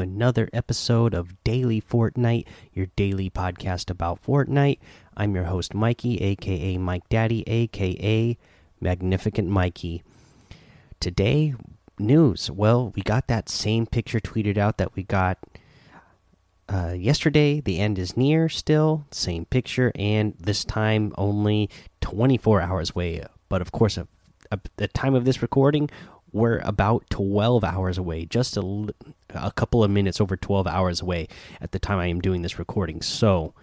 another episode of Daily Fortnite, your daily podcast about Fortnite. I'm your host, Mikey, aka Mike Daddy, aka Magnificent Mikey. Today, news. Well, we got that same picture tweeted out that we got uh, yesterday. The end is near still, same picture, and this time only 24 hours away. But of course, at the time of this recording, we're about 12 hours away, just a, a couple of minutes over 12 hours away at the time I am doing this recording. So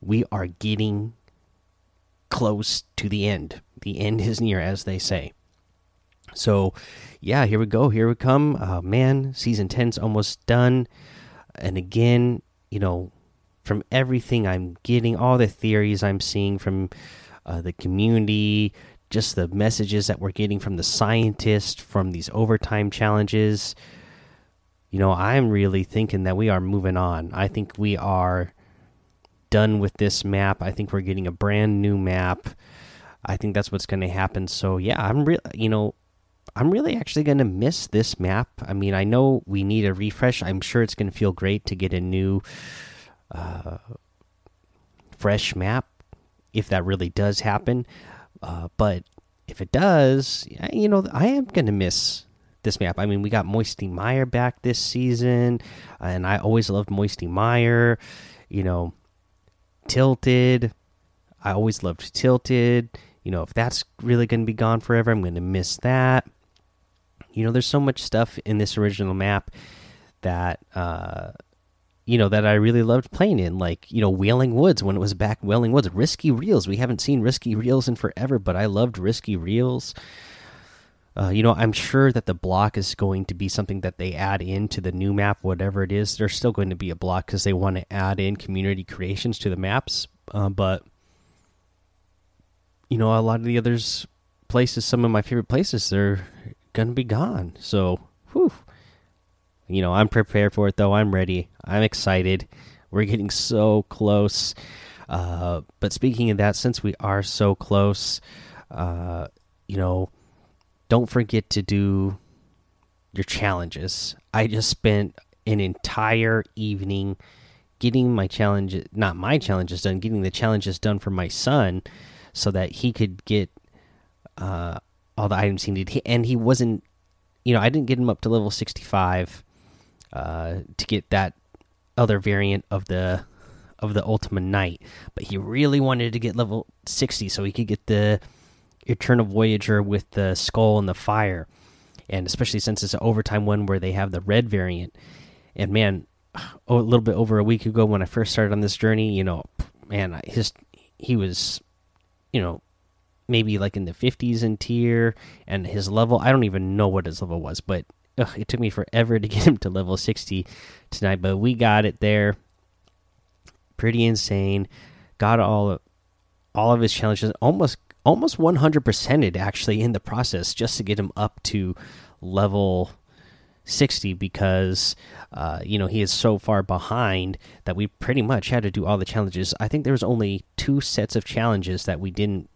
we are getting close to the end. The end is near, as they say. So, yeah, here we go. Here we come. Uh, man, season 10's almost done. And again, you know, from everything I'm getting, all the theories I'm seeing from uh, the community, just the messages that we're getting from the scientists from these overtime challenges. You know i'm really thinking that we are moving on. I think we are done with this map. I think we're getting a brand new map. I think that's what's going to happen. So yeah i'm really you know i'm really actually going to miss this map. I mean i know we need a refresh. I'm sure it's going to feel great to get a new uh, fresh map if that really does happen uh, but if it does, you know, I am going to miss this map. I mean, we got Moisty Mire back this season, and I always loved Moisty Mire. You know, Tilted. I always loved Tilted. You know, if that's really going to be gone forever, I'm going to miss that. You know, there's so much stuff in this original map that uh, you know that I really loved playing in, like you know Wailing Woods when it was back Wailing Woods, Risky Reels. We haven't seen Risky Reels in forever, but I loved Risky Reels. Uh, you know, I'm sure that the block is going to be something that they add into the new map, whatever it is. There's still going to be a block because they want to add in community creations to the maps. Uh, but you know, a lot of the others places, some of my favorite places, they're gonna be gone. So, whew you know, I'm prepared for it though. I'm ready. I'm excited. We're getting so close. Uh, but speaking of that, since we are so close, uh, you know, don't forget to do your challenges. I just spent an entire evening getting my challenges, not my challenges done, getting the challenges done for my son so that he could get uh, all the items he needed. And he wasn't, you know, I didn't get him up to level 65 uh, Uh, to get that other variant of the of the Ultima Knight, but he really wanted to get level 60 so he could get the Eternal Voyager with the skull and the fire. And especially since it's an overtime one where they have the red variant. And man, oh, a little bit over a week ago when I first started on this journey, you know, man, his he was, you know, maybe like in the 50s in tier and his level, I don't even know what his level was, but ugh, it took me forever to get him to level 60 tonight, but we got it there. Pretty insane. Got all of, all of his challenges almost almost 100%ed actually in the process just to get him up to level 60 because uh, you know he is so far behind that we pretty much had to do all the challenges. I think there was only two sets of challenges that we didn't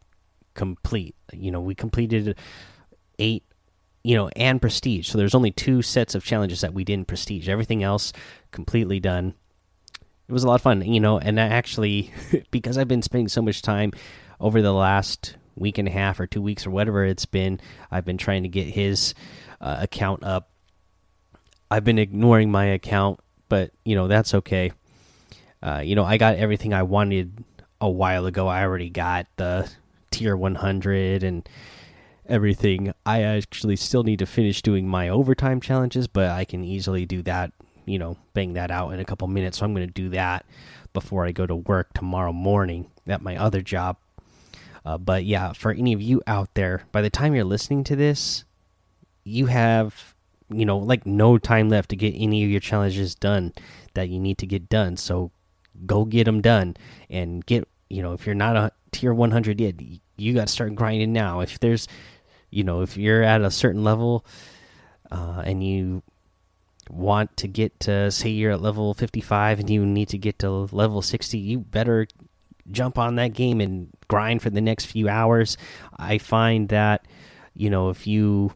complete. You know, we completed eight you know, and prestige. So there's only two sets of challenges that we didn't prestige. Everything else completely done. It was a lot of fun, you know, and actually because I've been spending so much time over the last week and a half or two weeks or whatever it's been, I've been trying to get his uh, account up. I've been ignoring my account, but you know that's okay. Uh, you know, I got everything I wanted a while ago. I already got the tier 100 and everything. I actually still need to finish doing my overtime challenges, but I can easily do that, you know, bang that out in a couple minutes. So I'm going to do that before I go to work tomorrow morning at my other job. Uh, but yeah, for any of you out there, by the time you're listening to this, you have, you know, like no time left to get any of your challenges done that you need to get done. So go get them done and get, you know, if you're not a tier 100 yet, you got to start grinding now. If there's you know if you're at a certain level uh, and you want to get to say you're at level 55 and you need to get to level 60 you better jump on that game and grind for the next few hours i find that you know if you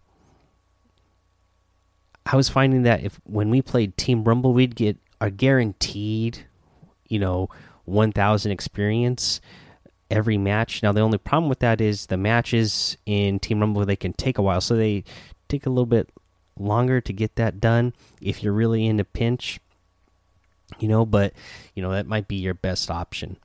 I was finding that if when we played Team Rumble, we'd get a guaranteed, you know, 1,000 experience every match. Now the only problem with that is the matches in Team Rumble they can take a while, so they take a little bit longer to get that done if you're really in a pinch. You know, but you know that might be your best option.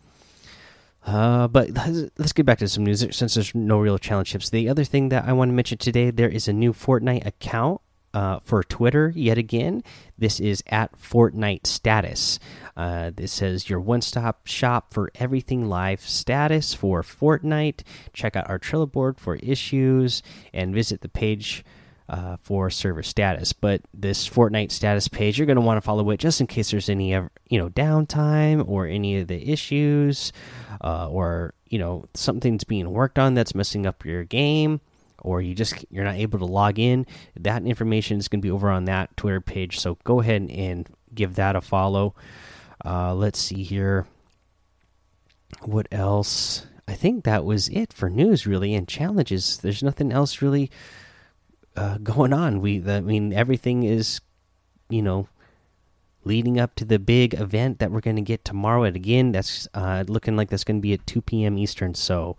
Uh, but let's get back to some news since there's no real challenge chips. The other thing that I want to mention today, there is a new Fortnite account uh, for Twitter yet again. This is at Fortnite Status. Uh, this says your one stop shop for everything live status for Fortnite. Check out our Trello board for issues and visit the page. Uh, for server status, but this Fortnite status page, you're going to want to follow it just in case there's any, you know, downtime or any of the issues, uh, or you know, something's being worked on that's messing up your game or you just you're not able to log in, that information is going to be over on that Twitter page. So go ahead and give that a follow. Uh, let's see here. What else? I think that was it for news, really, and challenges. There's nothing else really uh, going on. We, I mean, everything is, you know, leading up to the big event that we're going to get tomorrow. And again, that's uh, looking like that's going to be at 2 p.m. Eastern. So,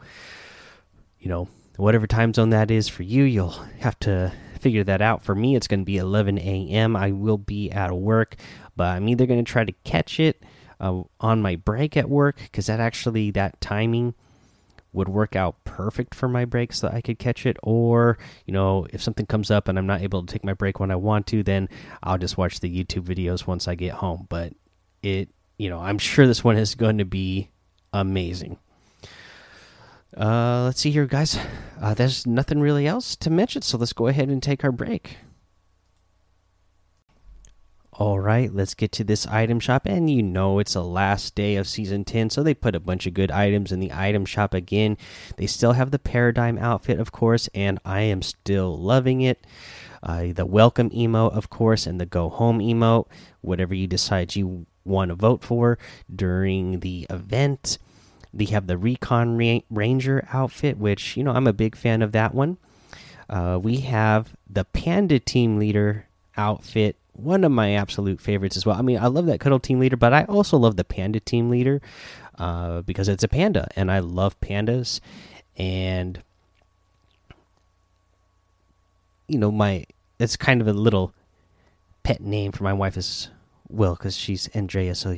you know, whatever time zone that is for you, you'll have to figure that out. For me, it's going to be 11 a.m. I will be out of work, but I'm either going to try to catch it uh, on my break at work because that actually that timing would work out perfect for my break so that I could catch it. Or, you know, if something comes up and I'm not able to take my break when I want to, then I'll just watch the YouTube videos once I get home. But it, you know, I'm sure this one is going to be amazing. Uh, let's see here, guys. Uh, there's nothing really else to mention, so let's go ahead and take our break. All right, let's get to this item shop. And you know, it's the last day of season 10, so they put a bunch of good items in the item shop again. They still have the paradigm outfit, of course, and I am still loving it. Uh, the welcome emote, of course, and the go home emote, whatever you decide you want to vote for during the event. They have the Recon Ranger outfit, which, you know, I'm a big fan of that one. Uh, we have the Panda Team Leader outfit, one of my absolute favorites as well. I mean, I love that Cuddle Team Leader, but I also love the Panda Team Leader uh, because it's a panda, and I love pandas. And, you know, my it's kind of a little pet name for my wife is Will because she's Andrea, so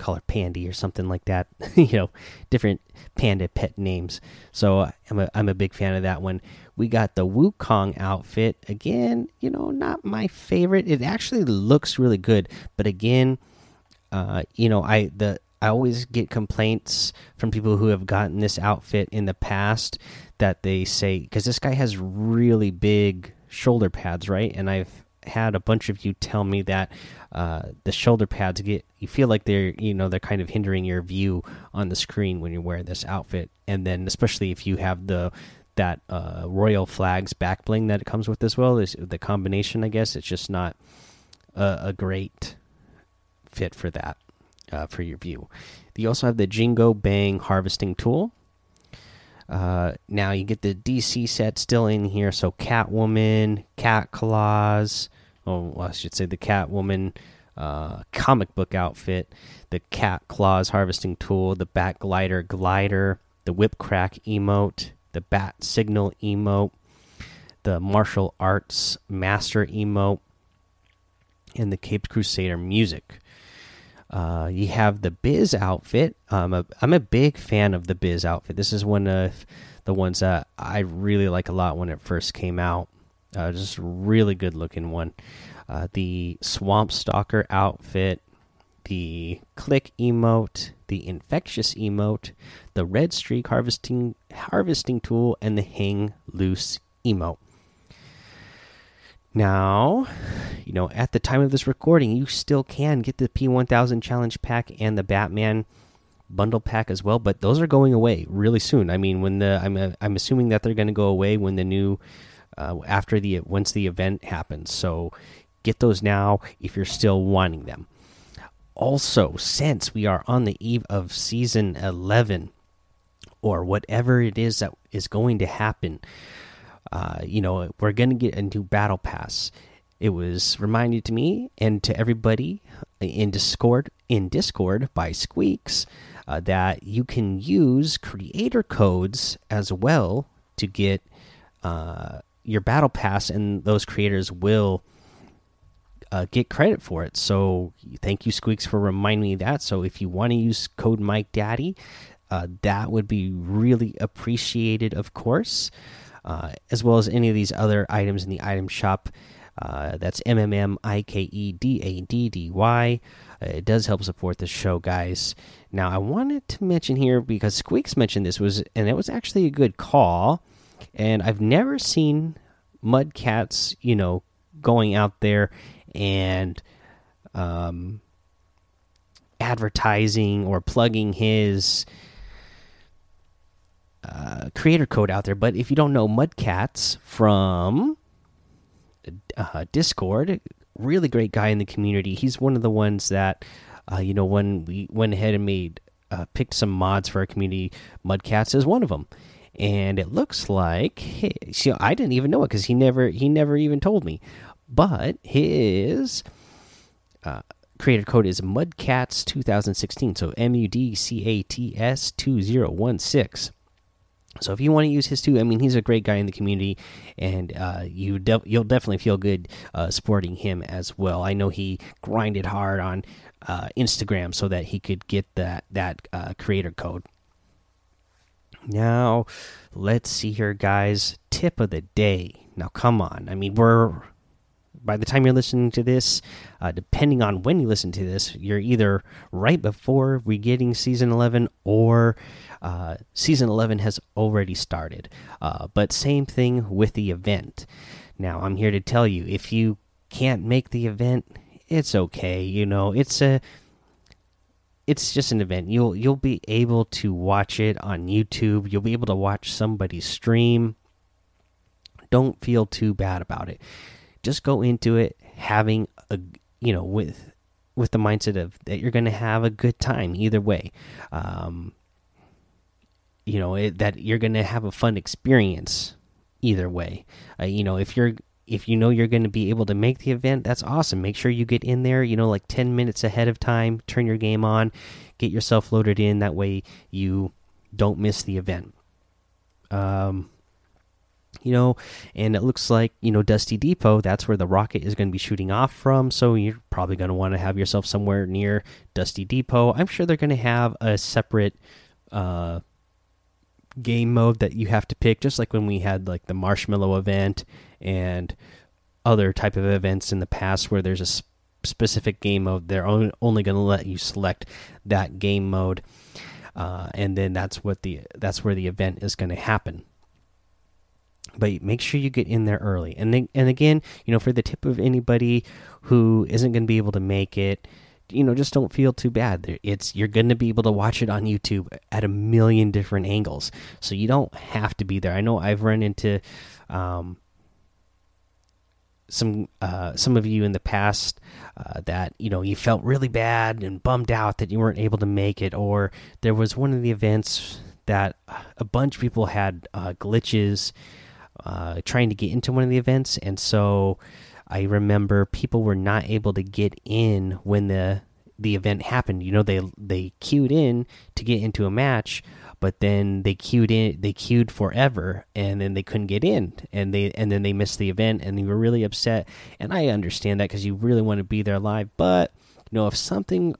call her Pandy or something like that. you know, different panda pet names. So I'm a I'm a big fan of that one. We got the Wukong outfit again. You know, not my favorite. It actually looks really good, but again, uh, you know, I the I always get complaints from people who have gotten this outfit in the past that they say because this guy has really big shoulder pads, right? And I've had a bunch of you tell me that uh, the shoulder pads get you feel like they're you know they're kind of hindering your view on the screen when you wear this outfit, and then especially if you have the that uh, royal flags back bling that it comes with as well is the combination. I guess it's just not a, a great fit for that uh, for your view. You also have the Jingu Bang harvesting tool. Uh, now you get the DC set still in here, so Catwoman, Cat Claws, oh, well, I should say the Catwoman uh, comic book outfit, the Cat Claws harvesting tool, the Bat Glider glider, the Whip Crack emote, the Bat Signal emote, the Martial Arts Master emote, and the Caped Crusader music. Uh, you have the Biz outfit. I'm a I'm a big fan of the Biz outfit. This is one of the ones that I really like a lot when it first came out. Uh, just really good looking one. Uh, the Swamp Stalker outfit, the Click emote, the Infectious emote, the Red Streak harvesting harvesting tool, and the Hang Loose emote. Now, you know, at the time of this recording, you still can get the P1000 challenge pack and the Batman bundle pack as well, but those are going away really soon. I mean, when the I'm uh, I'm assuming that they're going to go away when the new uh, after the once the event happens. So get those now if you're still wanting them. Also, since we are on the eve of season 11 or whatever it is that is going to happen, uh, you know, we're going to get a new battle pass. it was reminded to me and to everybody in Discord in Discord by Squeaks uh, that you can use creator codes as well to get uh, your battle pass, and those creators will uh, get credit for it. So thank you, Squeaks, for reminding me that. So if you want to use code Mike Daddy, uh, that would be really appreciated, of course, as well as any of these other items in the item shop. Uh, that's M M M I K E D A D D Y. Uh, it does help support the show, guys. Now, I wanted to mention here because Squeaks mentioned this was, and it was actually a good call. And I've never seen Mudcats, you know, going out there and um, advertising or plugging his uh, creator code out there. But if you don't know Mudcats from uh, Discord, really great guy in the community. He's one of the ones that, uh, you know, when we went ahead and made uh, picked some mods for our community, Mudcats is one of them. And it looks like you know, I didn't even know it because he never he never even told me. But his uh, creator code is Mudcats 2016. So M U D C A T S 2016. So if you want to use his too, I mean, he's a great guy in the community, and uh, you de you'll definitely feel good uh, supporting him as well. I know he grinded hard on uh, Instagram so that he could get that that uh, creator code. Now, let's see here, guys. Tip of the day. Now, come on. I mean, we're by the time you're listening to this, uh, depending on when you listen to this, you're either right before we getting season 11 or uh, season 11 has already started. Uh, but same thing with the event. Now, I'm here to tell you if you can't make the event, it's okay. You know, it's a it's just an event. You'll you'll be able to watch it on YouTube. You'll be able to watch somebody stream. Don't feel too bad about it just go into it having a you know with with the mindset of that you're going to have a good time either way. Um you know it, that you're going to have a fun experience either way. Uh, you know if you're if you know you're going to be able to make the event that's awesome. Make sure you get in there you know like 10 minutes ahead of time turn your game on get yourself loaded in. That way you don't miss the event. Um you know, and it looks like you know Dusty Depot. That's where the rocket is going to be shooting off from. So you're probably going to want to have yourself somewhere near Dusty Depot. I'm sure they're going to have a separate uh, game mode that you have to pick, just like when we had like the Marshmallow event and other type of events in the past where there's a specific game mode. They're only, only going to let you select that game mode, uh, and then that's what the that's where the event is going to happen but make sure you get in there early. And then, and again, you know, for the tip of anybody who isn't going to be able to make it, you know, just don't feel too bad. It's you're going to be able to watch it on YouTube at a million different angles, so you don't have to be there. I know I've run into um, some uh, some of you in the past uh, that you know you felt really bad and bummed out that you weren't able to make it, or there was one of the events that a bunch of people had uh, glitches uh, trying to get into one of the events, and so I remember people were not able to get in when the the event happened. You know, they they queued in to get into a match, but then they queued in they queued forever and then they couldn't get in. And they and then they missed the event and they were really upset. And i understand that because you really want to be there live. But you know if something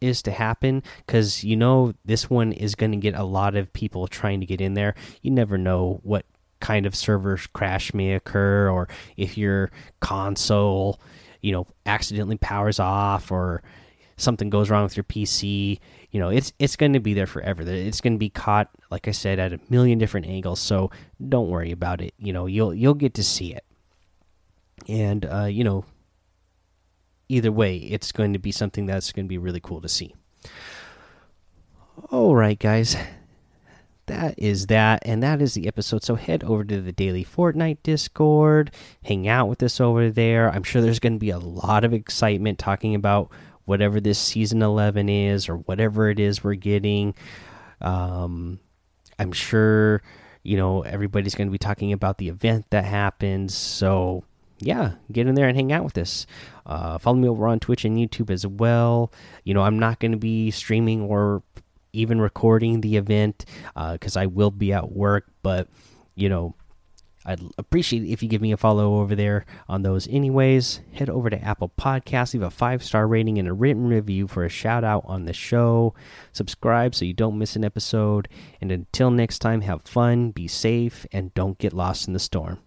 is to happen because you know this one is going to get a lot of people trying to get in there. You never know what kind of server crash may occur or if your console you know accidentally powers off or something goes wrong with your PC you know it's it's going to be there forever. It's going to be caught like I said at a million different angles so don't worry about it. You know you'll you'll get to see it. And uh, you know either way it's going to be something that's going to be really cool to see. All right guys that is that and that is the episode so head over to the daily fortnite discord hang out with us over there i'm sure there's going to be a lot of excitement talking about whatever this season 11 is or whatever it is we're getting um, i'm sure you know everybody's going to be talking about the event that happens so yeah, get in there and hang out with us. Uh, follow me over on Twitch and YouTube as well. You know, I'm not going to be streaming or even recording the event because uh, I will be at work, but you know, I'd appreciate if you give me a follow over there on those. Anyways, head over to Apple Podcasts, leave a five star rating and a written review for a shout out on the show. Subscribe so you don't miss an episode. And until next time, have fun, be safe, and don't get lost in the storm.